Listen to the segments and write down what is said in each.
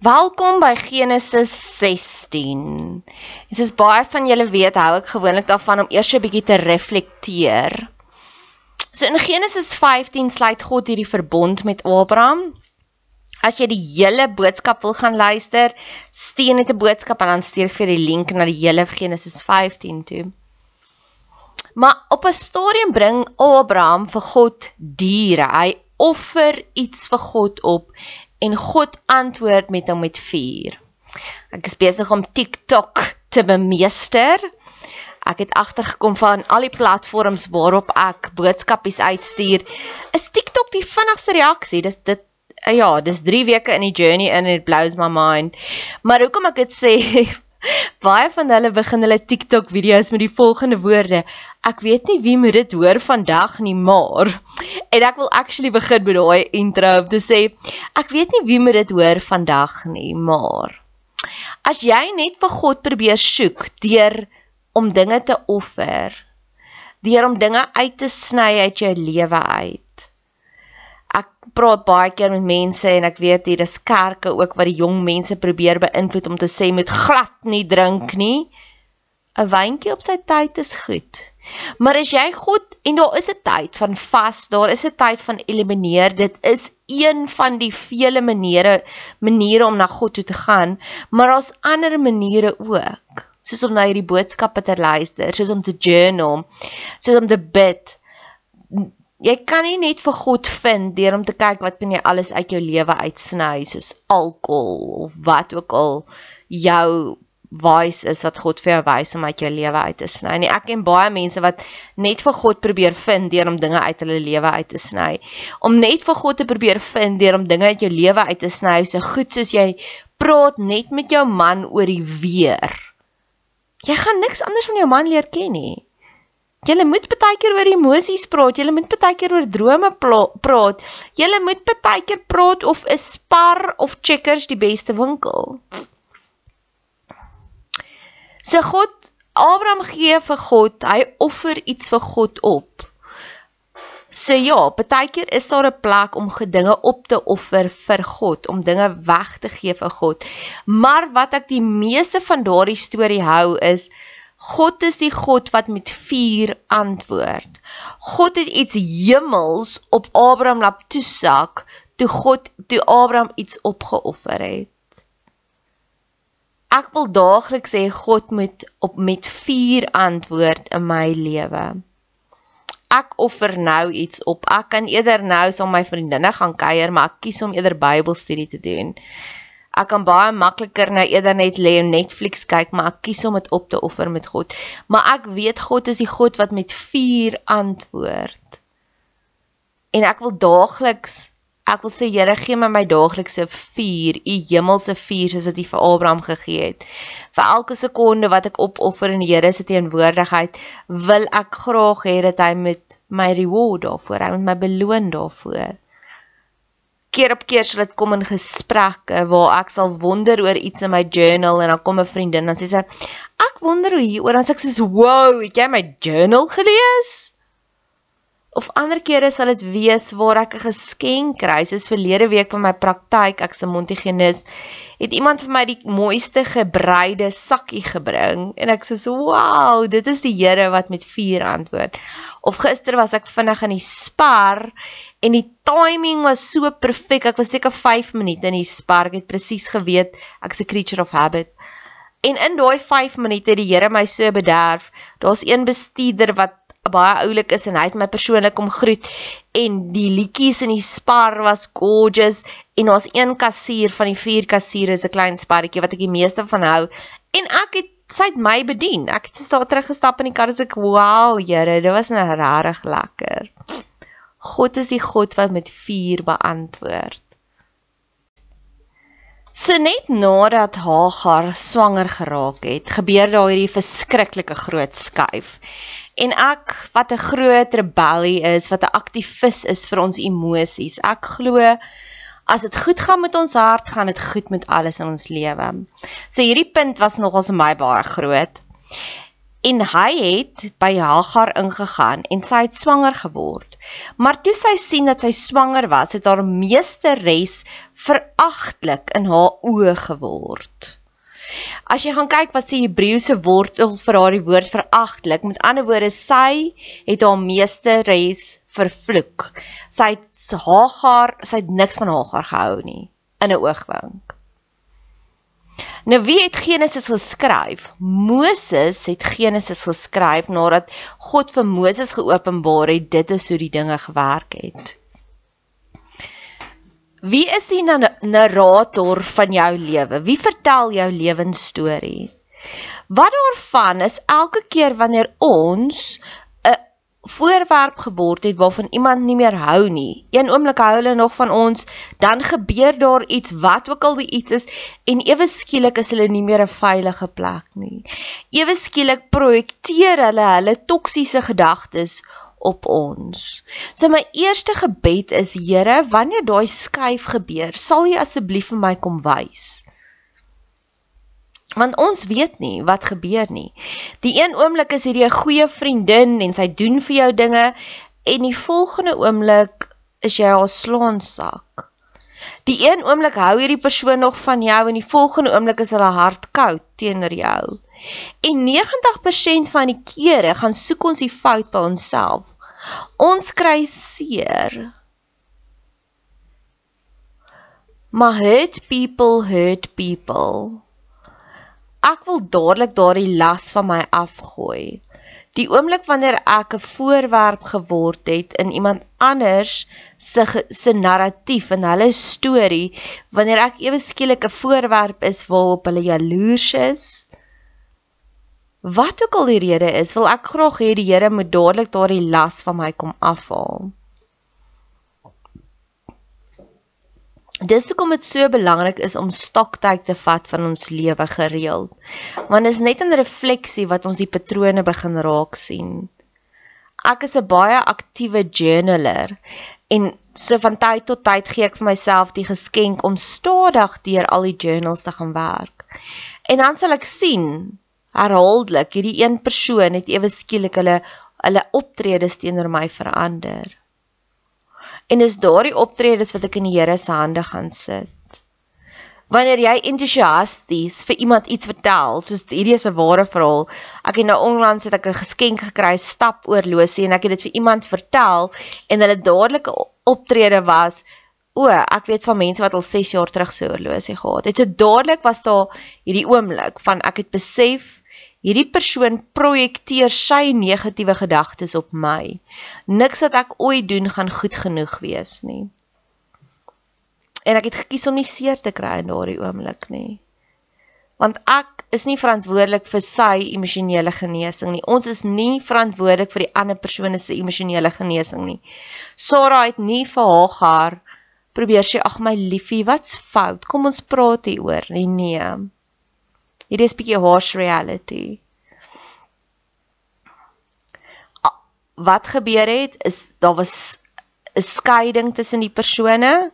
Welkom by Genesis 16. En soos baie van julle weet, hou ek gewoonlik daarvan om eers 'n bietjie te reflekteer. So in Genesis 15 sluit God hierdie verbond met Abraham. As jy die hele boodskap wil gaan luister, stuur net 'n boodskap en dan stuur ek vir die link na die hele Genesis 15 toe. Maar op 'n stadium bring Abraham vir God diere. Hy offer iets vir God op en God antwoord met hom met vuur. Ek is besig om TikTok te bemeester. Ek het agtergekom van al die platforms waarop ek boodskapies uitstuur, is TikTok die vinnigste reaksie. Dis dit ja, dis 3 weke in die journey and it blows my mind. Maar hoekom ek dit sê, baie van hulle begin hulle TikTok video's met die volgende woorde: Ek weet nie wie moet dit hoor vandag nie, maar en ek wil actually begin met daai intro om te sê ek weet nie wie moet dit hoor vandag nie, maar as jy net vir God probeer soek deur om dinge te offer, deur om dinge uit te sny uit jou lewe uit. Ek praat baie keer met mense en ek weet hier is kerke ook wat die jong mense probeer beïnvloed om te sê moet glad nie drink nie. 'n Wyntjie op sy tyd is goed. Maar as jy God en daar is 'n tyd van vas, daar is 'n tyd van elimineer. Dit is een van die vele maniere maniere om na God toe te gaan, maar daar's ander maniere ook. Soos om na hierdie boodskappe te luister, soos om te journal, soos om te bid. Jy kan nie net vir God vind deur om te kyk wat kan jy alles uit jou lewe uitsny, soos alkohol of wat ook al jou wys is wat God vir jou wys om uit jou lewe uit te sny. Nee, ek ken baie mense wat net vir God probeer vind deur om dinge uit hulle lewe uit te sny. Om net vir God te probeer vind deur om dinge uit jou lewe uit te sny, so goed soos jy praat net met jou man oor die weer. Jy gaan niks anders van jou man leer ken nie. Jy moet baie keer oor emosies praat, jy moet baie keer oor drome praat. Jy moet baie keer praat of 'n spar of checkers die beste winkel. So God Abraham gee vir God, hy offer iets vir God op. So ja, baie keer is daar 'n plek om gedinge op te offer vir God, om dinge weg te gee vir God. Maar wat ek die meeste van daardie storie hou is God is die God wat met vuur antwoord. God het iets hemels op Abraham laat toesak toe God toe Abraham iets opgeoffer het. Ek wil daagliks sê God moet op met vuur antwoord in my lewe. Ek offer nou iets op. Ek kan eerder nou saam my vriendinne gaan kuier, maar ek kies om eerder Bybelstudie te doen. Ek kan baie makliker nou eerder net lê en Netflix kyk, maar ek kies om dit op te offer met God. Maar ek weet God is die God wat met vuur antwoord. En ek wil daagliks Ek wil sê Here gee my my daaglikse vuur, u hemelse vuur soos wat u vir Abraham gegee het. Vir elke sekonde wat ek opoffer in die Here se teenwoordigheid, wil ek graag hê dat hy met my reward daarvoor, hy met my beloon daarvoor. Keer op keer sal dit kom in gesprekke waar ek sal wonder oor iets in my journal en dan kom 'n vriendin en sê sy ek wonder hoe hieroor en sê ek soos wow, het jy my journal gelees? Of ander kere sal dit wees waar ek 'n geskenk kry. Soos verlede week van my praktyk, ek's 'n Montigenis, het iemand vir my die mooiste gebreide sakkie gebring en ek sê so, "Wow, dit is die Here wat met vuur antwoord." Of gister was ek vinnig in die spar en die timing was so perfek. Ek was seker 5 minute in die spar. Ek het presies geweet ek's 'n creature of habit. En in daai 5 minute het die Here my so bederf. Daar's een bestuurder wat baie oulik is en hy het my persoonlik kom groet. En die liedjies in die spar was gorgeous. En daar's een kassier van die vier kassiere is 'n klein sparretjie wat ek die meeste van hou. En ek het sy het my bedien. Ek het so daar teruggestap in die kar en ek wow Here dit was nou regtig lekker. God is die God wat met vuur beantwoord So net nadat Hagar swanger geraak het, gebeur daar hierdie verskriklike groot skuif. En ek wat 'n groot rebellie is, wat 'n aktivis is vir ons emosies. Ek glo as dit goed gaan met ons hart, gaan dit goed met alles in ons lewe. So hierdie punt was nogals vir my baie groot. En hy het by Hagar ingegaan en sy het swanger geword. Maar toe sy sien dat sy swanger was, het haar meesteres veragtelik in haar oë geword. As jy gaan kyk wat sê Hebreëse wortel vir haar die woord veragtelik, met ander woorde sy het haar meesteres vervloek. Sy het Hagar, sy het niks van Hagar gehou nie in 'n oogwink. Nou wie het Genesis geskryf? Moses het Genesis geskryf nadat God vir Moses geopenbaar het dit is hoe die dinge gewerk het. Wie is die narrator van jou lewe? Wie vertel jou lewensstorie? Wat daarvan is elke keer wanneer ons voorwerp geword het waarvan iemand nie meer hou nie. Een oomblik hou hulle nog van ons, dan gebeur daar iets wat ook al die iets is en ewe skielik is hulle nie meer 'n veilige plek nie. Ewe skielik projekteer hulle hulle toksiese gedagtes op ons. So my eerste gebed is Here, wanneer daai skuif gebeur, sal U asseblief vir my kom wys want ons weet nie wat gebeur nie. Die een oomblik is hierdie 'n goeie vriendin en sy doen vir jou dinge en die volgende oomblik is jy haar slaansak. Die een oomblik hou hierdie persoon nog van jou en die volgende oomblik is hulle hart koud teenoor jou. En 90% van die kere gaan soek ons die fout by onsself. Ons kry seer. Maar hurt people hurt people. Ek wil dadelik daardie las van my afgooi. Die oomblik wanneer ek 'n voorwerp geword het in iemand anders se se narratief en hulle storie, wanneer ek ewe skielik 'n voorwerp is waarop hulle jaloers is, wat ook al die rede is, wil ek graag hê die Here moet dadelik daardie las van my kom afhaal. Dis hoekom dit so belangrik is om stoktyd te vat van ons lewe gereeld. Want dit is net 'n refleksie wat ons die patrone begin raak sien. Ek is 'n baie aktiewe journaler en so van tyd tot tyd gee ek vir myself die geskenk om stadig deur al die journals te gaan werk. En dan sal ek sien herhaaldelik hierdie een persoon het ewe skielik hulle hulle optredes teenoor my verander. En dis daardie optredes wat ek in die Here se hande gaan sit. Wanneer jy entoesiasties vir iemand iets vertel, soos hierdie is 'n ware verhaal. Ek het nou onlangs het ek 'n geskenk gekry, stap oorlosie en ek het dit vir iemand vertel en hulle dadelike optrede was O, ek weet van mense wat al 6 jaar terug so oorlosie gehad het. So dadelik was daar hierdie oomblik van ek het besef Hierdie persoon projekteer sy negatiewe gedagtes op my. Niks wat ek ooit doen gaan goed genoeg wees nie. En ek het gekies om nie seer te kry in daardie oomblik nie. Want ek is nie verantwoordelik vir sy emosionele genesing nie. Ons is nie verantwoordelik vir die ander persoon se emosionele genesing nie. Sarah het nie vir haar probeer sê ag my liefie, wat's fout? Kom ons praat hieroor. Nee nee. Hierdie is bietjie harsh reality. Wat gebeur het is daar was 'n skeiding tussen die persone.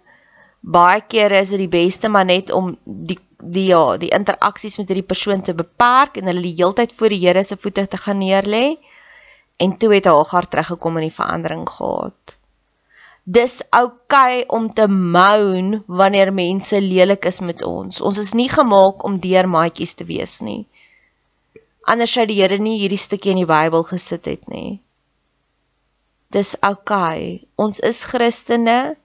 Baie kere is dit die beste maar net om die die ja, die interaksies met hierdie persoon te beperk en hulle die heeltyd voor die Here se voete te gaan neerlê. En toe het Hagar teruggekom en die verandering gehad dis oukei okay om te moan wanneer mense lelik is met ons. Ons is nie gemaak om deur maatjies te wees nie. Anders sou die Here nie hierdie stukkie in die Bybel gesit het nie. Dis oukei. Okay. Ons is Christene.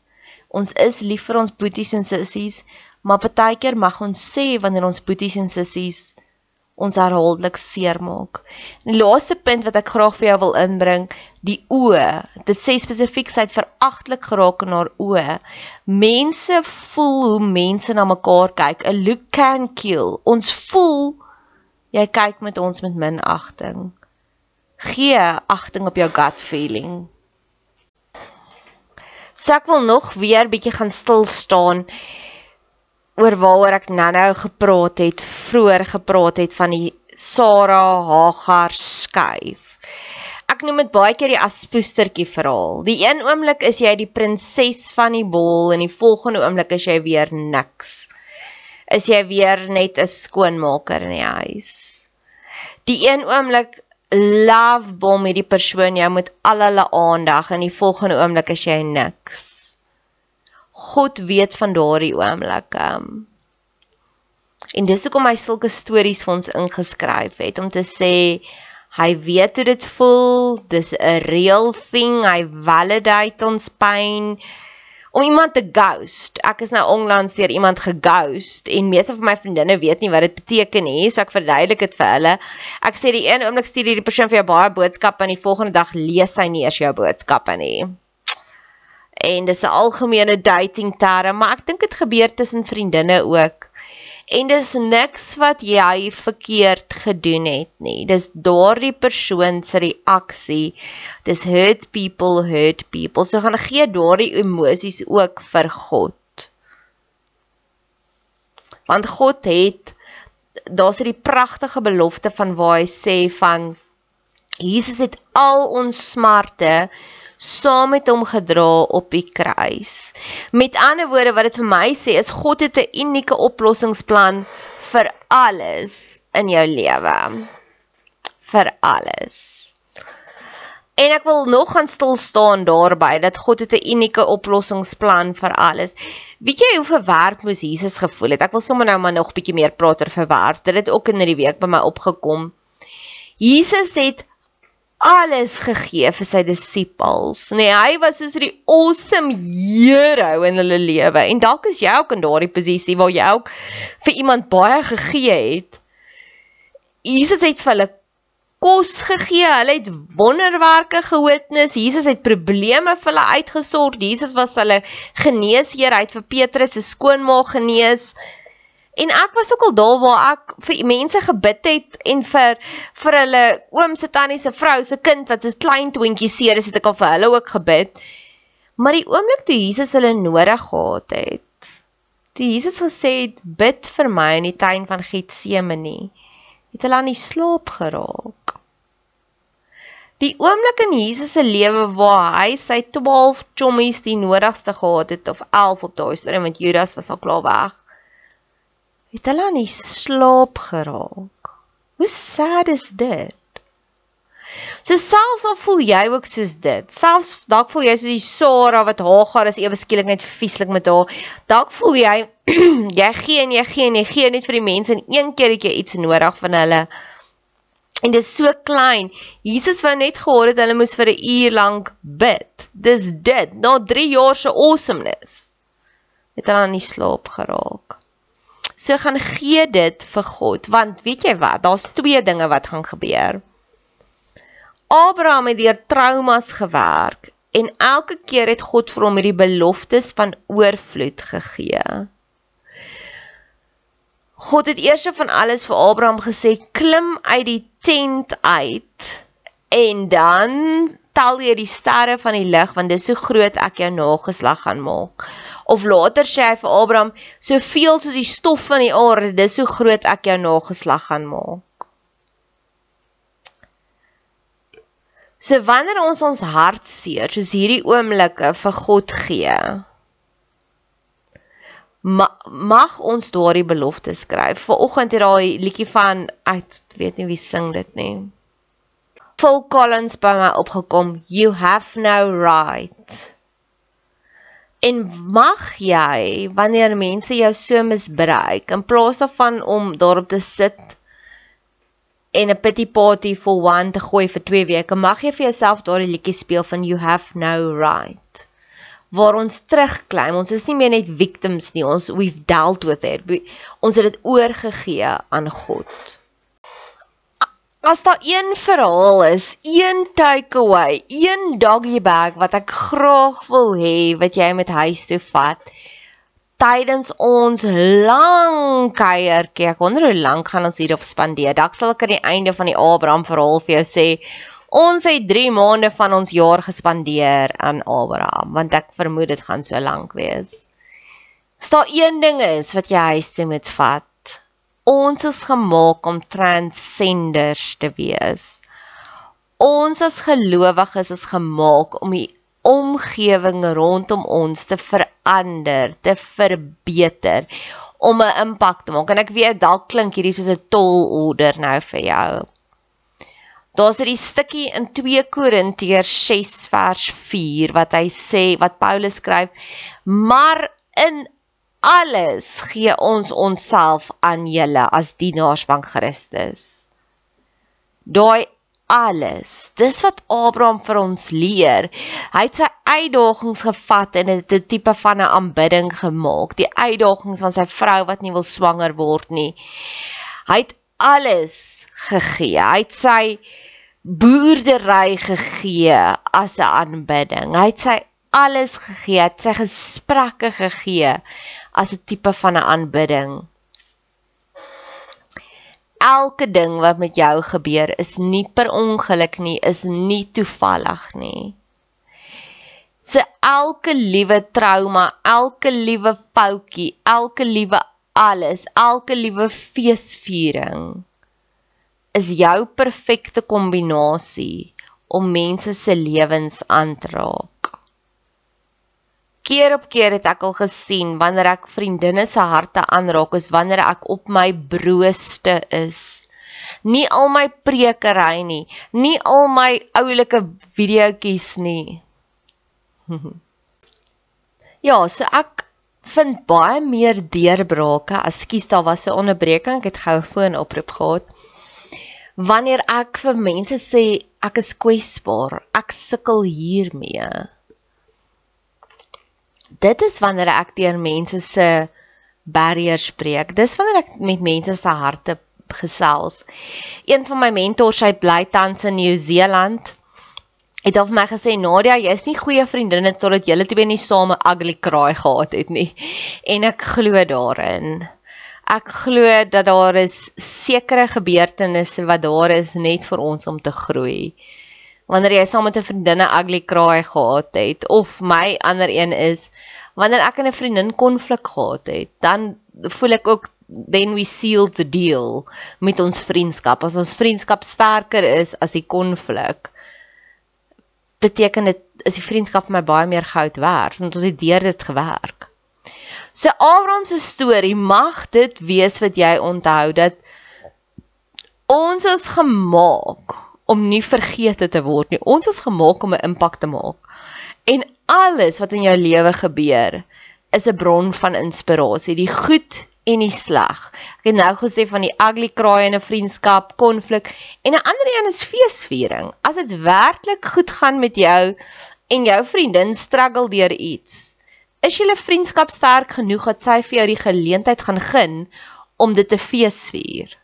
Ons is lief vir ons boeties en sissies, maar partykeer mag ons sê wanneer ons boeties en sissies ons herhaaldelik seermaak. Die laaste punt wat ek graag vir jou wil inbring, die oë. Dit sê spesifiek sy het veragtelik geraak in haar oë. Mense voel hoe mense na mekaar kyk. 'n Look can kill. Ons voel jy kyk met ons met minagting. Gee agting op jou gut feeling. So ek wil nog weer bietjie gaan stil staan oor waaroor ek nou-nou gepraat het, vroeër gepraat het van die Sarah Hagar skuif. Ek noem dit baie keer die aspoestertjie verhaal. Die een oomblik is jy die prinses van die bol en die volgende oomblik is jy weer niks. Is jy weer net 'n skoonmaker in die huis. Die een oomblik love bom hierdie persoon jou met al hulle aandag en die volgende oomblik is jy niks. God weet van daardie oomblikke. En dis hoekom hy sulke stories vir ons ingeskryf het om te sê hy weet hoe dit voel, dis 'n real thing, hy validate ons pyn om iemand te ghost. Ek is nou onlangs deur iemand geghost en meeste van my vriendinne weet nie wat dit beteken nie, so ek verduidelik dit vir hulle. Ek sê die een oomblik stuur hierdie persoon vir jou baie boodskappe en die volgende dag lees hy nie eers jou boodskappe nie. En dis 'n algemene dating term, maar ek dink dit gebeur tussen vriendinne ook. En dis niks wat jy verkeerd gedoen het nie. Dis daardie persoon se reaksie. Dis hurt people hurt people. So gaan gee daardie emosies ook vir God. Want God het daar's hierdie pragtige belofte van waar hy sê van Jesus het al ons smarte saam met hom gedra op die kruis. Met ander woorde wat dit vir my sê is God het 'n unieke oplossingsplan vir alles in jou lewe. Vir alles. En ek wil nog gaan stil staan daarby dat God het 'n unieke oplossingsplan vir alles. Weet jy hoe verwerp moes Jesus gevoel het? Ek wil sommer nou maar nog 'n bietjie meer praat oor verwerp. Dit het ook in hierdie week by my opgekom. Jesus het alles gegee vir sy disippels. Nee, hy was soos die awesome hero in hulle lewe. En dalk is jy ook in daardie posisie waar jy ook vir iemand baie gegee het. Jesus het vir hulle kos gegee. Hulle het wonderwerke gewitness. Jesus het probleme vir hulle uitgesort. Jesus was hulle geneesheer. Hy het vir Petrus se skoonma genees. En ek was ook al daar waar ek vir mense gebid het en vir vir hulle oom se tannie se vrou se kind wat 'n klein twintjie seer is, het ek al vir hulle ook gebid. Maar die oomblik toe Jesus hulle nodig gehad het, toe Jesus gesê het bid vir my in die tuin van Getsemane, het hulle aan die slaap geraak. Die oomblik in Jesus se lewe waar hy sy 12 chommies die nodigste gehad het of 11 op daai stadium want Judas was al klaar weg het hulle aan die slaap geraak. Hoe sad is dit? So selfs al voel jy ook soos dit, selfs dalk voel jy soos die Sara wat Hagar is ewe skielik net vieslik met haar. Dalk voel jy jy gee en jy gee en jy gee net vir die mense en een keer het jy iets nodig van hulle. En dit is so klein. Jesus wou net gehoor het hulle moes vir 'n uur lank bid. Dis dit. Na 3 jaar se awesomeness het hulle aan die slaap geraak. So gaan gee dit vir God, want weet jy wat, daar's twee dinge wat gaan gebeur. Abraham het deur traumas gewerk en elke keer het God vir hom hierdie beloftes van oorvloed gegee. God het eers van alles vir Abraham gesê klim uit die tent uit en dan tel jy die sterre van die lig want dis hoe groot ek jou nageslag gaan maak. Of later sê hy vir Abraham, soveel soos die stof van die aarde, dis hoe groot ek jou nageslag gaan maak. So wanneer ons ons hart seer, soos hierdie oomblikke vir God gee, mag ons daardie belofte skryf. Vanoggend het daai liedjie van ek weet nie wie sing dit nie. Phil Collins by my opgekom, You have no right. En mag jy wanneer mense jou so misbruik in plaas daarvan om daarop te sit en 'n pity party for one te gooi vir 2 weke, mag jy vir jouself daardie liedjie speel van you have no right. Waar ons terugklim, ons is nie meer net victims nie, ons we've dealt with it. Ons het dit oorgegee aan God. As daar een verhaal is, een takeaway, een doggy bag wat ek graag wil hê wat jy met huis toe vat tydens ons lang kuiertjie. Ek wonder hoe lank gaan ons hierop spandeer. Dalk sal ek aan die einde van die Abraham verhaal vir jou sê ons het 3 maande van ons jaar gespandeer aan Abraham, want ek vermoed dit gaan so lank wees. As daar een ding is wat jy huis toe moet vat, Ons is gemaak om transcenders te wees. Ons as gelowiges is gemaak om die omgewing rondom ons te verander, te verbeter, om 'n impak te maak. En ek weet dalk klink hierdie soos 'n tall order nou vir jou. Daar's hierdie stukkie in 2 Korintiërs 6 vers 4 wat hy sê wat Paulus skryf, maar in alles gee ons onsself aan julle as dienaars van Christus. Daai alles. Dis wat Abraham vir ons leer. Hy het sy uitdagings gevat en dit 'n tipe van 'n aanbidding gemaak. Die uitdagings van sy vrou wat nie wil swanger word nie. Hy het alles gegee. Hy het sy boerdery gegee as 'n aanbidding. Hy het sy alles gegee, het sy gesprekke gegee as 'n tipe van 'n aanbidding elke ding wat met jou gebeur is nie per ongeluk nie, is nie toevallig nie. Se elke liewe trauma, elke liewe foutjie, elke liewe alles, elke liewe feesviering is jou perfekte kombinasie om mense se lewens aan te raak keer op keer het ek al gesien wanneer ek vriendinne se harte aanraak is wanneer ek op my brooste is. Nie al my prekery nie, nie al my oulike videoetjies nie. ja, so ek vind baie meer deurbrake. Ekskuus, daar was 'n onderbreking. Ek het gou 'n foonoproep gehad. Wanneer ek vir mense sê ek is kwesbaar, ek sukkel hiermee dit is wanneer ek deur mense se barriers breek. Dis wanneer ek met mense se harte gesels. Een van my mentors, hy bly tans in Nieu-Seeland. Het al vir my gesê Nadia, jy's nie goeie vriendinne totdat julle twee nie same ugly kraai gehad het nie. En ek glo daarin. Ek glo dat daar is sekere gebeurtenisse wat daar is net vir ons om te groei. Wanneer jy saam met 'n vriendinne ugly kraai gehad het of my ander een is wanneer ek en 'n vriendin konflik gehad het, dan voel ek ook then we seal the deal met ons vriendskap. As ons vriendskap sterker is as die konflik, beteken dit is die vriendskap vir my baie meer goud werd want ons het deur dit gewerk. So Abraham se storie mag dit wees wat jy onthou dat ons is gemaak om nie vergeete te word nie. Ons is gemaak om 'n impak te maak. En alles wat in jou lewe gebeur is 'n bron van inspirasie, die goed en die sleg. Ek het nou gesê van die ugly cry in 'n vriendskap, konflik en 'n ander een is feesviering. As dit werklik goed gaan met jou en jou vriendin struggle deur iets, is julle vriendskap sterk genoeg dat sy vir jou die geleentheid gaan gun om dit te feesvier.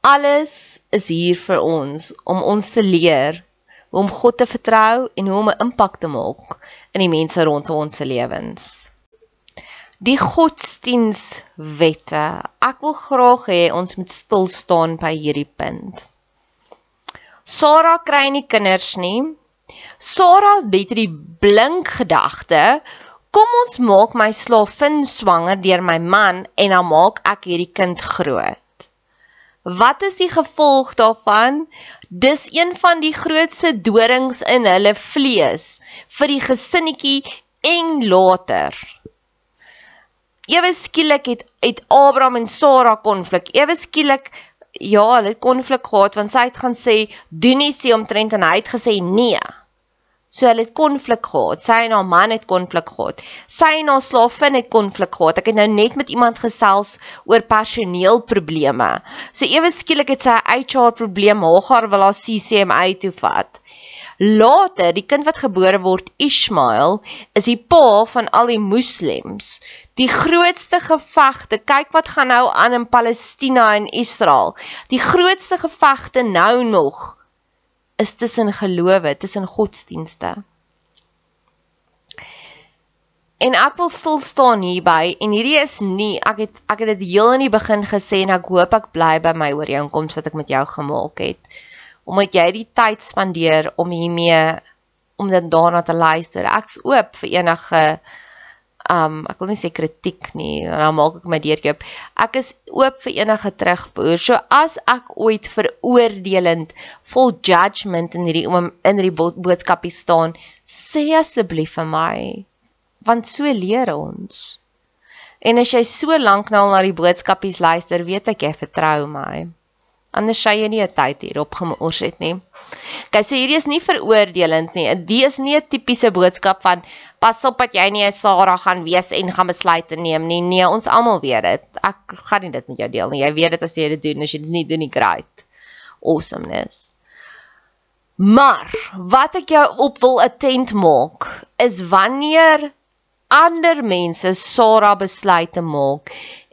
Alles is hier vir ons om ons te leer om God te vertrou en hoe om 'n impak te maak in die mense rondom ons se lewens. Die godsdienswette. Ek wil graag hê ons moet stil staan by hierdie punt. Sara kry nie kinders nie. Sara het die blink gedagte, kom ons maak my slavin swanger deur my man en dan maak ek hierdie kind groot. Wat is die gevolg daarvan? Dis een van die grootste dorings in hulle vlees vir die gesinnetjie en later. Ewe skielik het het Abraham en Sara konflik. Ewe skielik ja, hulle het konflik gehad want sy het gaan sê doen nie sê omtrent en hy het gesê nee. So hulle het konflik gehad. Sy en haar man het konflik gehad. Sy en haar slaafin het konflik gehad. Ek het nou net met iemand gesels oor personeelprobleme. So ewe skielik het sy 'n HR probleem. Hagar wil haar CCMA toe vat. Later, die kind wat gebore word, Ismail, is die pa van al die moslems. Die grootste gevegte, kyk wat gaan nou aan in Palestina en Israel. Die grootste gevegte nou nog is tussen gelowe, tussen godsdienste. En ek wil stil staan hierby en hierdie is nie ek het ek het dit heel in die begin gesê en ek hoop ek bly by my ooreenkoms wat ek met jou gemaak het. Omdat jy die tyd spandeer om hiermee om dit daarna te luister. Ek's oop vir enige um ek wil nie sê kritiek nie, dan maak ek my deurkoop. Ek is oop vir enige terugvoer. So as ek ooit veroordelend, vol judgement in hierdie in hierdie boodskapie staan, sê asseblief vir my, want so leer ons. En as jy so lank nou al na die boodskapies luister, weet ek jy vertrou my. Anders sou jy nie 'n tyd hierop gemors het nie. Okay, so hierdie is nie veroordelend nie. Dit is nie 'n tipiese boodskap van pas op dat jy nie 'n Sarah gaan wees en gaan besluite neem nie. Nee, ons almal weet dit. Ek gaan nie dit met jou deel nie. Jy weet dit as jy dit doen, as jy dit nie doen nie, great. Awesomeness. Maar wat ek jou op wil attent maak is wanneer ander mense Sarah besluite maak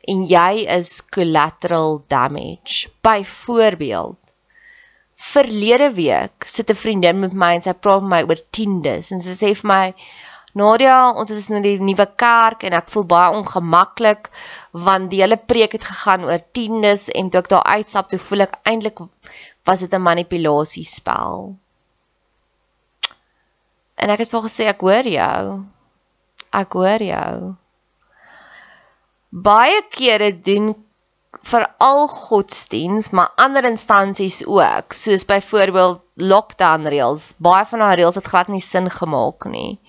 en jy is collateral damage. Byvoorbeeld verlede week sit 'n vriendin met my en sy praat met my oor tiendes en sy sê vir my Nadia, ons is in die nuwe kerk en ek voel baie ongemaklik want die hele preek het gegaan oor tiendes en toe ek daar uitstap toe voel ek eintlik was dit 'n manipulasiespel. En ek het vir gesê ek hoor jou. Ek hoor jou. Baie kere doen veral godsdiens, maar ander instansies ook, soos byvoorbeeld lockdown reëls. Baie van daai reëls het glad nie sin gemaak nie.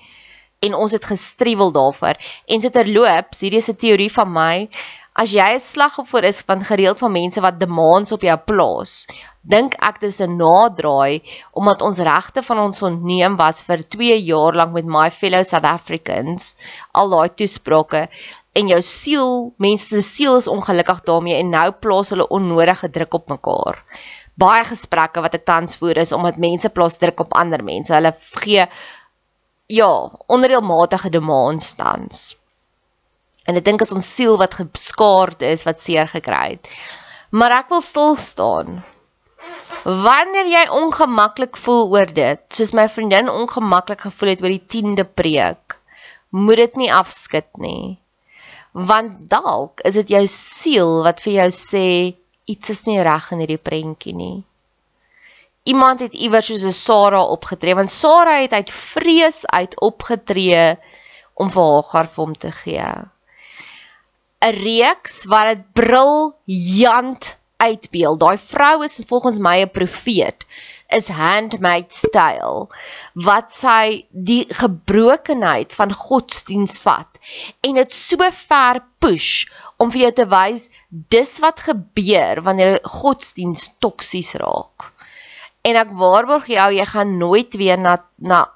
En ons het gestruwel daarvoor. En so terloops, hierdie is 'n teorie van my, As jy 'n slagoffer is van gereeld van mense wat demands op jou plaas, dink ek dis 'n nadraai omdat ons regte van ons ontneem was vir 2 jaar lank met my fellow South Africans, al daai toesprake en jou siel, mense se siel is ongelukkig daarmee en nou plaas hulle onnodige druk op mekaar. Baie gesprekke wat ek tans voer is omdat mense plaas druk op ander mense. Hulle gee ja, onreëlmatige demands tans. En ek dink as ons siel wat geskaard is, wat seer gekry het. Maar ek wil stil staan. Wanneer jy ongemaklik voel oor dit, soos my vriendin ongemaklik gevoel het oor die 10de preek, moet dit nie afskud nie. Want dalk is dit jou siel wat vir jou sê iets is nie reg in hierdie prentjie nie. Iemand het iewers soos 'n Sara opgetree, want Sara het uit vrees uit opgetree om vir Hagar vir hom te gee. 'n reeks wat dit briljant uitbeeld. Daai vrou is volgens my 'n profeet is handmade style wat sy die gebrokenheid van godsdiens vat en dit so ver push om vir jou te wys dis wat gebeur wanneer godsdiens toksies raak. En ek waarborg jou jy gaan nooit weer na na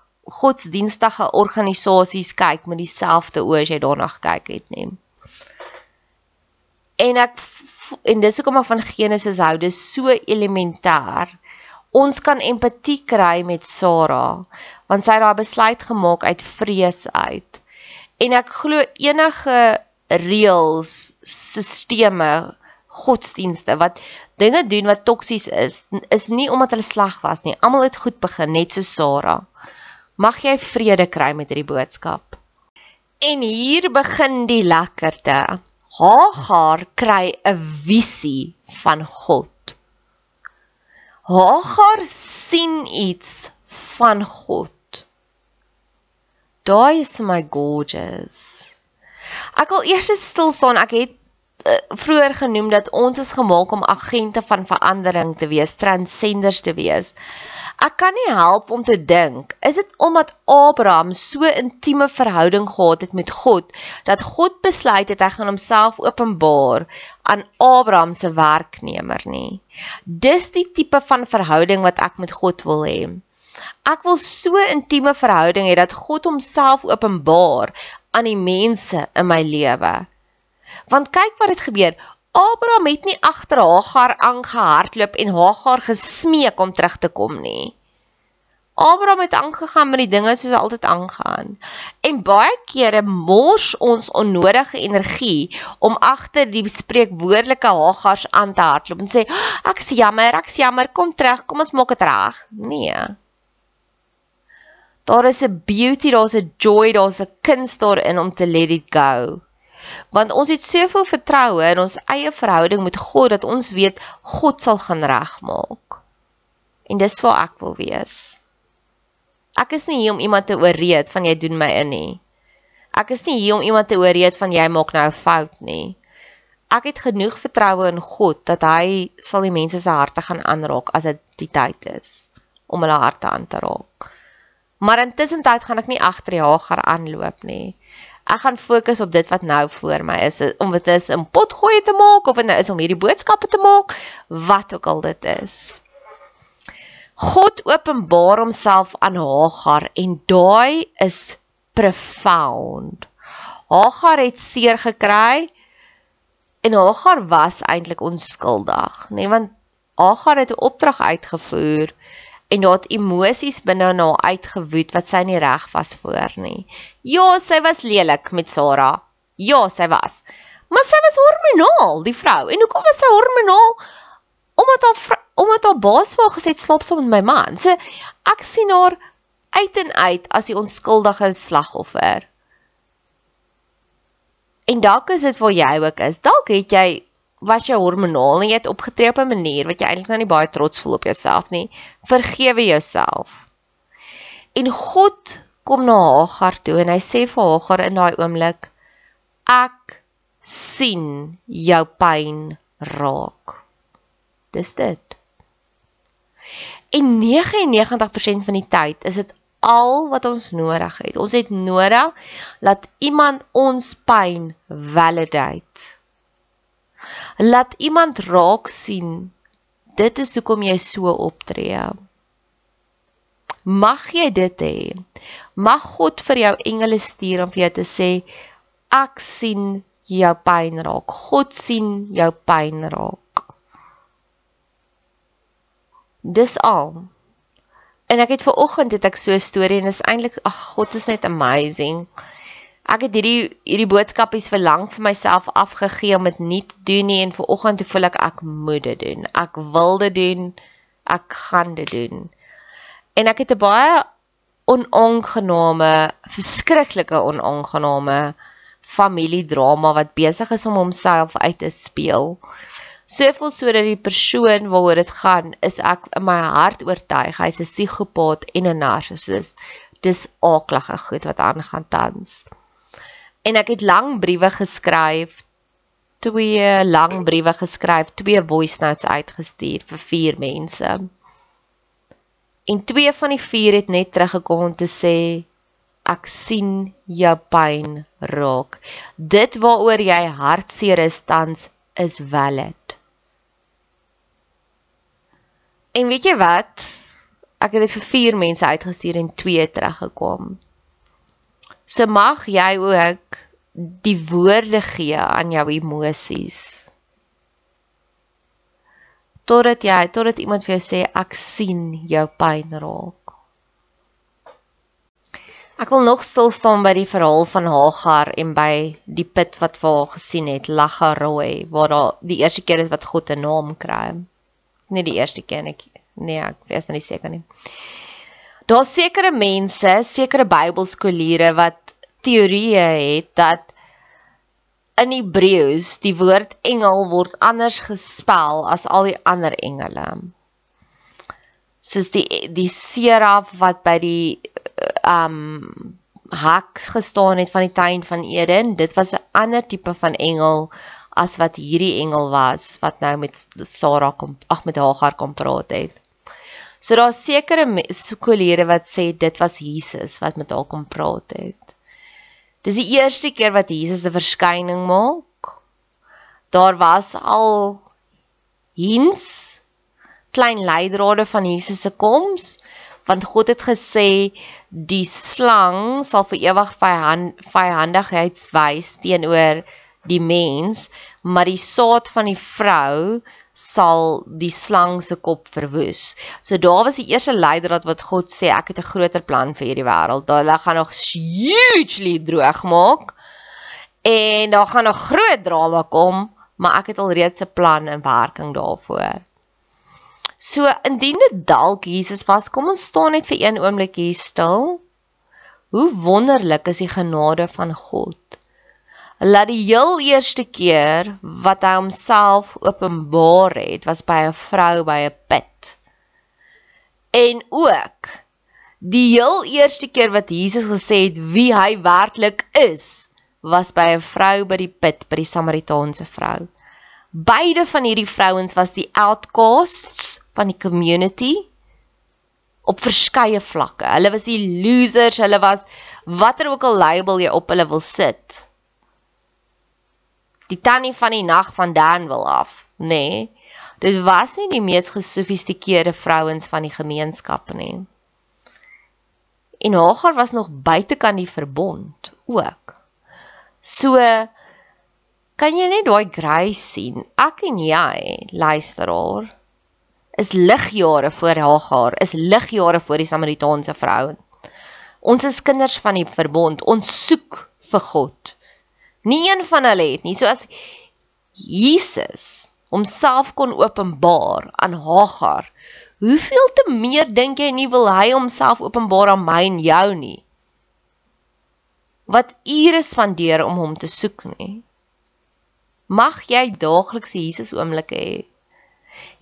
godsdienstige organisasies kyk met dieselfde oë as jy daarna gekyk het nie en ek en dis hoekom ek van Genesis hou, dis so elementêr. Ons kan empatie kry met Sara, want sy het daai besluit gemaak uit vrees uit. En ek glo enige reëls, sisteme, godsdienste wat dinge doen wat toksies is, is nie omdat hulle sleg was nie. Almal het goed begin, net so Sara. Mag jy vrede kry met hierdie boodskap. En hier begin die lekkerte. Hagar kry 'n visie van God. Hagar sien iets van God. Daai is my gorgeous. Ek wil eers stil staan. Ek het vroeër genoem dat ons is gemaak om agente van verandering te wees, transcenders te wees. Ek kan nie help om te dink, is dit omdat Abraham so intieme verhouding gehad het met God dat God besluit het hy gaan homself openbaar aan Abraham se werknemer nie. Dis die tipe van verhouding wat ek met God wil hê. Ek wil so intieme verhouding hê dat God homself openbaar aan die mense in my lewe. Want kyk wat het gebeur. Abraham het nie agter Hagar aangehardloop en Hagar gesmeek om terug te kom nie. Abraham het aangegaan met die dinge soos altyd aangaan. En baie kere mors ons onnodige energie om agter die spreekwoordelike Hagars aan te hardloop en sê ek is jammer, ek is jammer, kom terug, kom ons maak dit reg. Nee. Daar is 'n beauty, daar's 'n joy, daar's 'n kuns daarin om te let it go want ons het soveel vertroue in ons eie verhouding met God dat ons weet God sal gaan regmaak. En dis waar ek wil wees. Ek is nie hier om iemand te ooreed van jy doen my in nie. Ek is nie hier om iemand te ooreed van jy maak nou 'n fout nie. Ek het genoeg vertroue in God dat hy sal die mense se harte gaan aanraak as dit die tyd is om hulle harte aan te raak. Maar intussen tyd gaan ek nie agter die Hagar aanloop nie. Ek gaan fokus op dit wat nou voor my is, om dit is 'n potgooi te maak of dit nou is om hierdie boodskappe te maak, wat ook al dit is. God openbaar homself aan Hagar en daai is profound. Hagar het seer gekry en Hagar was eintlik onskuldig, nê, nee, want Hagar het 'n opdrag uitgevoer en daar het emosies binne haar nou uitgewoed wat sy nie reg was voor nie. Ja, sy was lelik met Sarah. Ja, sy was. Maar sy was hormonaal, die vrou. En hoekom was sy hormonaal? Omdat haar omdat haar baas vir haar gesê slaap saam met my man. So ek sien haar uit en uit as die onskuldige slagoffer. En dalk is dit waar jy ook is. Dalk het jy was jy hormonaal en jy het opgetree op 'n manier wat jy eintlik nou nie baie trots voel op jouself nie. Vergewe jouself. En God kom na Hagar toe en hy sê vir Hagar in daai oomblik: Ek sien jou pyn raak. Dis dit. En 99% van die tyd is dit al wat ons nodig het. Ons het nodig dat iemand ons pyn validate laat iemand raak sien dit is hoekom jy so optree. Mag jy dit hê. Mag God vir jou engele stuur om vir jou te sê ek sien jou pyn raak. God sien jou pyn raak. Dis al. En ek het ver oggend het ek so 'n storie en is eintlik ag God is net amazing Ek het hierdie hierdie boodskapies vir lank vir myself afgegee om dit nie te doen nie en vir oggend te voel ek ek moet dit doen. Ek wil dit doen. Ek gaan dit doen. En ek het 'n baie onaangename, verskriklike onaangename familiedrama wat besig is om homself uit te speel. Soveel sodat die persoon waaroor dit gaan, is ek in my hart oortuig hy's 'n psigopaat en 'n narcissus. Dis aaklige goed wat aangaan tans en ek het lang briewe geskryf twee lang briewe geskryf twee voice notes uitgestuur vir vier mense. En twee van die vier het net teruggekom om te sê ek sien jou pyn raak. Dit waaroor jy hartseer is tans is valid. En weet jy wat? Ek het dit vir vier mense uitgestuur en twee teruggekom So mag jy ook die woorde gee aan jou emosies. Totdat jy, totdat iemand vir jou sê ek sien jou pyn raak. Ek wil nog stil staan by die verhaal van Hagar en by die put wat vir haar gesien het, Lagaroi, waar daar die eerste keer is wat God 'n naam kry. Nie die eerste keer nie. Nee, ek weet nie seker nie. Daar's sekere mense, sekere Bybelskoliere wat teorieë het dat in Hebreëus die woord engel word anders gespel as al die ander engele. Soos die die seraf wat by die um hak gestaan het van die tuin van Eden, dit was 'n ander tipe van engel as wat hierdie engel was wat nou met Sara kom ag met Hagar kom praat het. So daar's sekere skoolleerders wat sê dit was Jesus wat met haar kom praat het. Dis die eerste keer wat Jesus 'n verskyning maak. Daar was al hints klein leidrade van Jesus se koms want God het gesê die slang sal vir ewig vyhandigheid wys teenoor die mens maar die saad van die vrou sal die slang se kop verwoes. So daar was die eerste leidraad wat God sê ek het 'n groter plan vir hierdie wêreld. Daar gaan nog hugely droog maak. En daar gaan 'n groot drama kom, maar ek het al reeds 'n plan in werking daarvoor. So indien dit dalk Jesus was, kom ons staan net vir een oomblik hier stil. Hoe wonderlik is die genade van God laat die heel eerste keer wat hy homself openbaar het was by 'n vrou by 'n put. En ook die heel eerste keer wat Jesus gesê het wie hy werklik is, was by 'n vrou by die put by die Samaritaanse vrou. Beide van hierdie vrouens was die outcasts van die community op verskeie vlakke. Hulle was die losers, hulle was watter ook al label jy op hulle wil sit. Die tannie van die nag van Danwil af, nê? Nee, dit was nie die mees gesofistikeerde vrouens van die gemeenskap nie. En Hagar was nog buitekant die verbond ook. So kan jy net daai grace sien. Ek en jy, luisteraar, is ligjare voor Hagar, is ligjare voor die Samaritaanse vrou. Ons is kinders van die verbond. Ons soek vir God. Nie een van hulle het nie. So as Jesus homself kon openbaar aan Hagar, hoeveel te meer dink jy nie wil hy homself openbaar aan my en jou nie? Wat ure spandeer om hom te soek nie. Mag jy daagliks Jesus oomblikke hê.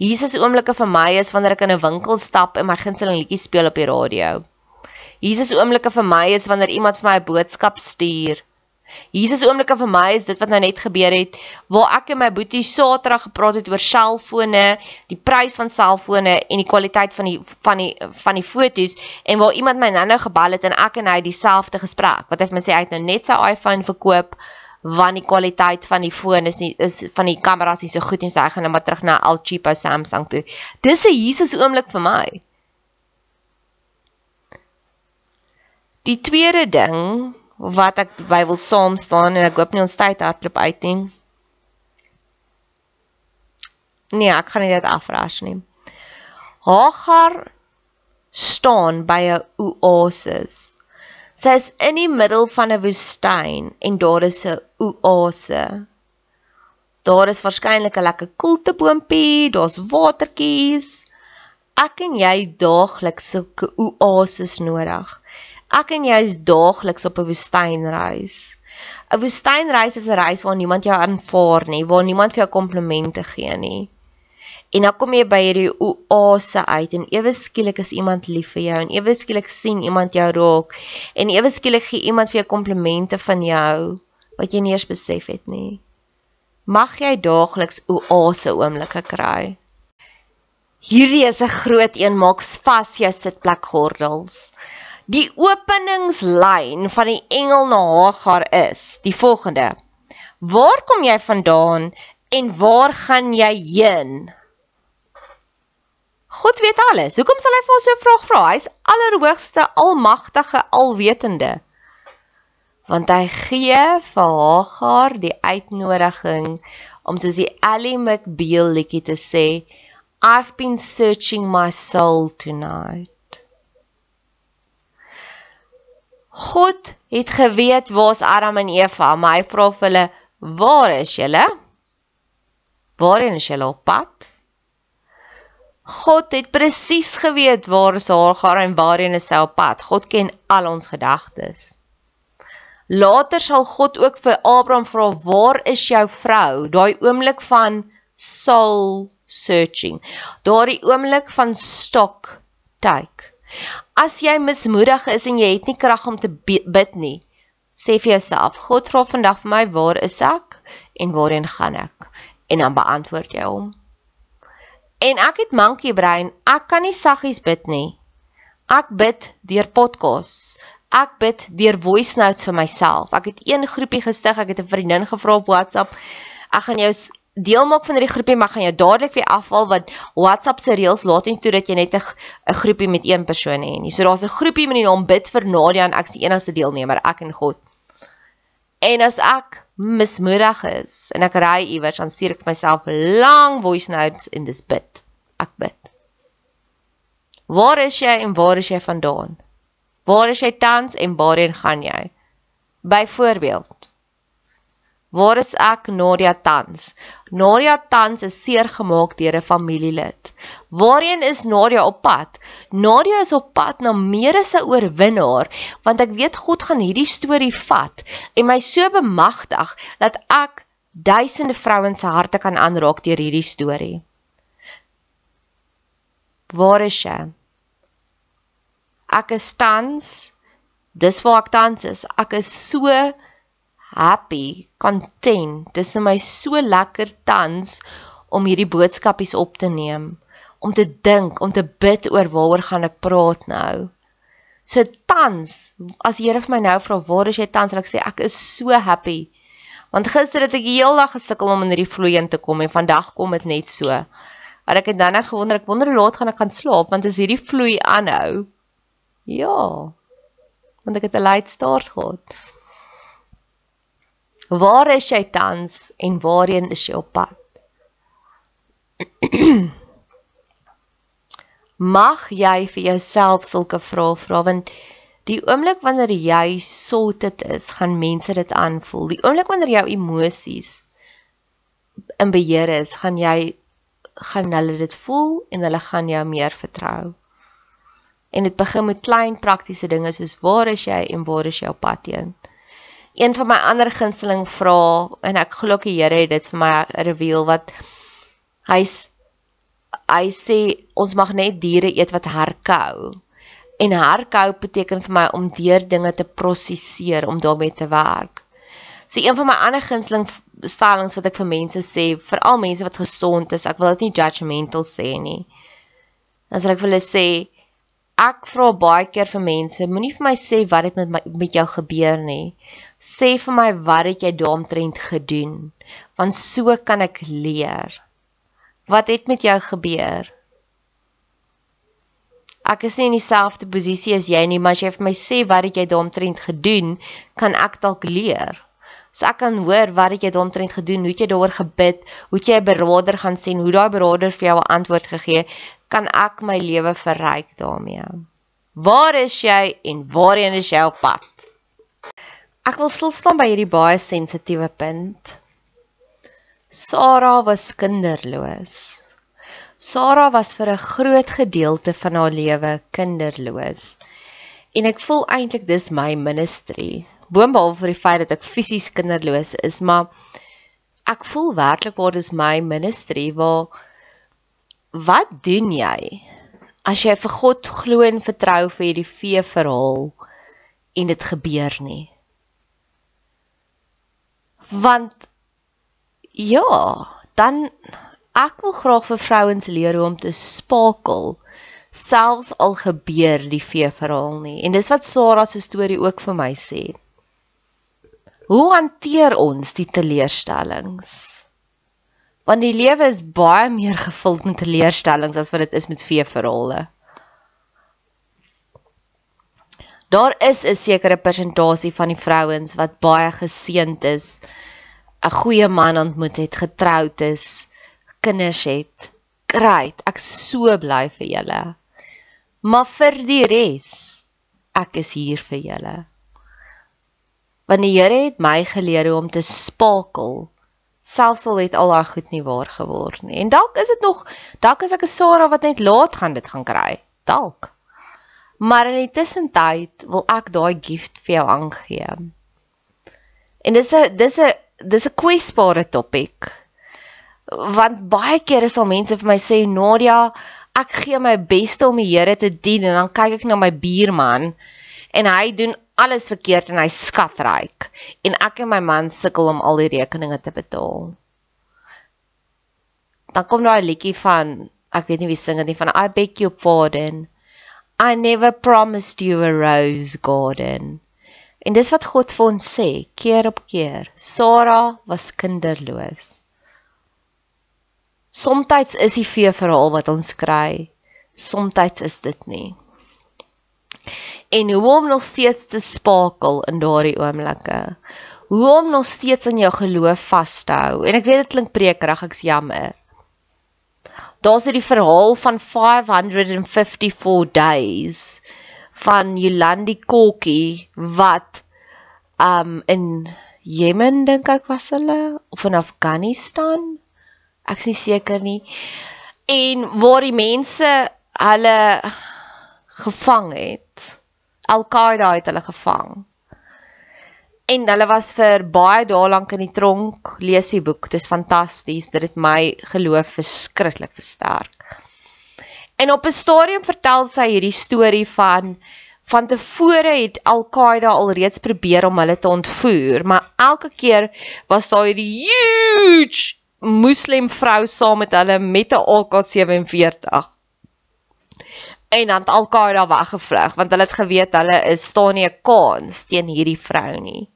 Jesus oomblikke vir my is wanneer ek in 'n winkel stap en my gunsteling liedjie speel op die radio. Jesus oomblikke vir my is wanneer iemand vir my 'n boodskap stuur. Jesus oomblikke vir my is dit wat nou net gebeur het waar ek en my boetie Saterdag gepraat het oor selfone, die prys van selfone en die kwaliteit van die van die van die fotos en waar iemand my nou-nou gebel het en ek en hy dieselfde gesprek. Wat hy vir my sê hy het nou net sy iPhone verkoop want die kwaliteit van die foon is nie is van die kameras nie so goed nie, so ek gaan net maar terug na al cheapo Samsung toe. Dis 'n Jesus oomblik vir my. Die tweede ding wat ek by wil saam staan en ek hoop nie ons tyd hardloop uit nie. Nee, ek gaan nie dit afras nie. Hagar staan by 'n oasis. Sy is in die middel van 'n woestyn en daar is 'n oase. Daar is waarskynlik 'n lekker koelteboompie, daar's watertjies. Ek en jy daagliks sulke oases nodig. Ek en jy is daagliks op 'n woestynreis. 'n Woestynreis is 'n reis waar niemand jou aanvaar nie, waar niemand vir jou komplimente gee nie. En dan kom jy by hierdie oase uit en ewe skielik is iemand lief vir jou en ewe skielik sien iemand jou raak en ewe skielik gee iemand vir jou komplimente van jou wat jy nie eens besef het nie. Mag jy daagliks oase oomblikke kry. Hierdie is 'n groot een, maak vas jou sitplek gordels. Die openingslyn van die engel na Hagar is die volgende: Waar kom jy vandaan en waar gaan jy heen? God weet alles. Hoekom sal hy vir ons so 'n vraag vra? Hy's allerhoogste, almagtige, alwetende. Want hy gee vir Hagar die uitnodiging om soos die Ellie McBeal liedjie te sê, I've been searching my soul tonight. God het geweet waar's Adam en Eva, maar hy vra vir hulle, "Waar is julle? Waarheen is julle op pad?" God het presies geweet waar Hagar en waarheen sy op pad. God ken al ons gedagtes. Later sal God ook vir Abraham vra, "Waar is jou vrou?" Daai oomblik van soul searching. Daardie oomblik van stock take. As jy mismoedig is en jy het nie krag om te bid nie, sê vir jouself, God vra vandag vir my, "Waar is ek en waarheen gaan ek?" En dan beantwoord jy hom. En ek het monkey brain. Ek kan nie saggies bid nie. Ek bid deur podcasts. Ek bid deur voice notes vir myself. Ek het een groepie gestig. Ek het 'n vriendin gevra op WhatsApp. Ek gaan jou deel maak van hierdie groepie, maar gaan jou dadelik weer afval want WhatsApp se reëls laat nie toe dat jy net 'n groepie met een persoon hê nie. So daar's 'n groepie met die naam Bid vir Nadia en ek's die enigste deelnemer, ek en God. En as ek mismoedig is en ek ry iewers, dan stuur ek myself lang voice notes in dis bid. Ek bid. Waar is jy en waar is jy vandaan? Waar is jy tans en waarheen gaan jy? Byvoorbeeld, Waar is ek Nadia tans? Nadia tans is seer gemaak deur 'n familielid. Waarheen is Nadia op pad? Nadia is op pad na meer as 'n oorwinnaar, want ek weet God gaan hierdie storie vat en my so bemagtig dat ek duisende vrouens se harte kan aanraak deur hierdie storie. Waar is jy? Ek is tans dis waar ek tans is. Ek is so happy, content. Dis vir my so lekker tans om hierdie boodskapies op te neem, om te dink, om te bid oor waaroor gaan ek praat nou. So tans, as die Here vir my nou vra waar is jy tans, sal ek sê ek is so happy. Want gister het ek die hele dag gesukkel om in hierdie vloei in te kom en vandag kom dit net so. Maar ek het dan net gewonder, ek wonder hoe laat gaan ek kan slaap want as hierdie vloei aanhou. Ja. Want ek het 'n late start gehad. Waar is jy tans en waarheen is jy op pad? Mag jy vir jouself sulke vrae vra want die oomblik wanneer jy sorted is, gaan mense dit aanvoel. Die oomblik wanneer jou emosies in beheer is, gaan jy gaan hulle dit voel en hulle gaan jou meer vertrou. En dit begin met klein praktiese dinge soos waar is jy en waar is jou pad heen? Een van my ander gunsteling vra en ek glo die Here het dit vir my reveal wat hy's hy sê ons mag net diere eet wat herkou. En herkou beteken vir my om deur dinge te prosesseer om daarmee te werk. So een van my ander gunsteling stellings wat ek vir mense sê, veral mense wat gesond is, ek wil dit nie judgmental sê nie. Dan sal ek vir hulle sê ek vra baie keer vir mense, moenie vir my sê wat het met my met jou gebeur nie. Sê vir my wat het jy daaromtrent gedoen? Want so kan ek leer. Wat het met jou gebeur? Ek is nie in dieselfde posisie as jy nie maar as jy vir my sê wat het jy daaromtrent gedoen kan ek dalk leer. So ek kan hoor wat het jy daaromtrent gedoen hoe het jy daaroor gebid hoe het jy 'n beraader gaan sien hoe daai beraader vir jou 'n antwoord gegee kan ek my lewe verryk daarmee waar is jy en waarheen is jy op pad Ek wil stil staan by hierdie baie sensitiewe punt. Sara was kinderloos. Sara was vir 'n groot gedeelte van haar lewe kinderloos. En ek voel eintlik dis my ministry. Boonbehalwe vir die feit dat ek fisies kinderloos is, maar ek voel werklik waar dis my ministry waar wat doen jy as jy vir God glo en vertrou vir hierdie vee verhaal en dit gebeur nie? want ja, dan ek wil graag vir vrouens leer hoe om te spakel selfs al gebeur die vee verhaal nie. En dis wat Sarah se storie ook vir my sê. Hoe hanteer ons die teleurstellings? Want die lewe is baie meer gevul met teleurstellings as wat dit is met vee verhale. Daar is 'n sekere persentasie van die vrouens wat baie geseënd is 'n goeie man ontmoet het, getroud is, kinders het. Great, ek so bly vir julle. Maar vir die res, ek is hier vir julle. Want die Here het my geleer hoe om te spakel. Selfs al het al daai goed nie waar geword nie. En dalk is dit nog, dalk is ek 'n Sarah wat net laat gaan dit gaan kry. Dalk. Maar in die tussentyd wil ek daai gift vir jou aangee. En dis 'n dis 'n dis 'n kwesbare topik. Want baie kere sal mense vir my sê Nadia, ek gee my beste om die Here te dien en dan kyk ek na my buurman en hy doen alles verkeerd en hy skatryk en ek en my man sukkel om al die rekeninge te betaal. Dan kom daar 'n liedjie van ek weet nie wie sing dit nie van I beg your pardon. I never promised you a rose garden. En dis wat God vir ons sê, keer op keer. Sara was kinderloos. Somstyds is die vee verhaal wat ons kry. Somstyds is dit nie. En hoe om nog steeds te spakel in daardie oomblikke. Hoe om nog steeds aan jou geloof vas te hou. En ek weet dit klink prekerig, ek's jammer. Daar's dit die verhaal van 554 days van Yolandi Kokkie wat um in Jemen dink ek was hulle of in Afghanistan. Ek's nie seker nie. En waar die mense hulle gevang het. Al-Qaeda het hulle gevang. En hulle was vir baie dae lank in die tronk. Lees die boek, dit is fantasties. Dit het my geloof verskriklik versterk. En op 'n stadium vertel sy hierdie storie van van tevore het Al-Qaeda alreeds probeer om hulle te ontvoer, maar elke keer was daar hierdie huge moslim vrou saam met hulle met 'n AK47. En dan het Al-Qaeda weggevlug want hulle het geweet hulle is staan nie 'n kans teen hierdie vrou nie.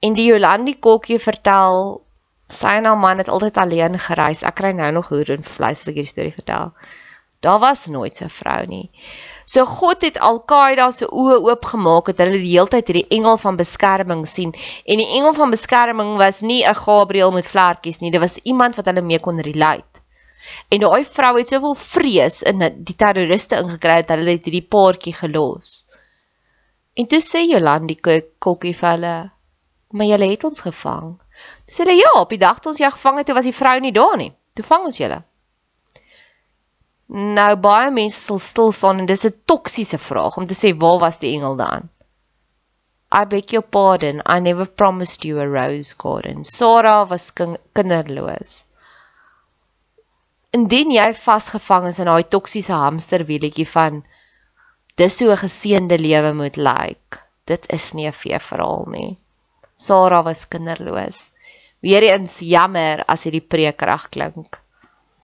En die Jolandi Kokkie vertel sy en haar man het altyd alleen gereis. Ek kry nou nog hoor en vleis as ek hierdie storie vertel. Daar was nooit so 'n vrou nie. So God het Al-Qaeda se oë oopgemaak het hulle die hele tyd hierdie engel van beskerming sien en die engel van beskerming was nie 'n Gabriël met vlekkies nie, dit was iemand wat hulle mee kon relate. En daai vrou het soveel vrees in die terroriste ingekry dat hulle het hierdie paartjie gelos. En toe sê Jolandi kokkie vir hulle, "Maar julle het ons gevang." Sê hulle, "Ja, op die dag toe ons jou gevang het, was die vrou nie daar nie. Toe vang ons julle." Nou baie mense sal stil staan en dis 'n toksiese vraag om te sê waar was die engel dan? I beg your pardon, I never promised you a rose garden. Sarah was kinderloos. Indien jy vasgevang is in daai toksiese hamsterwieletjie van dis so 'n geseënde lewe moet lyk. Like, dit is nie 'n fee verhaal nie. Sarah was kinderloos. Weereens jammer as hierdie preek reg klink.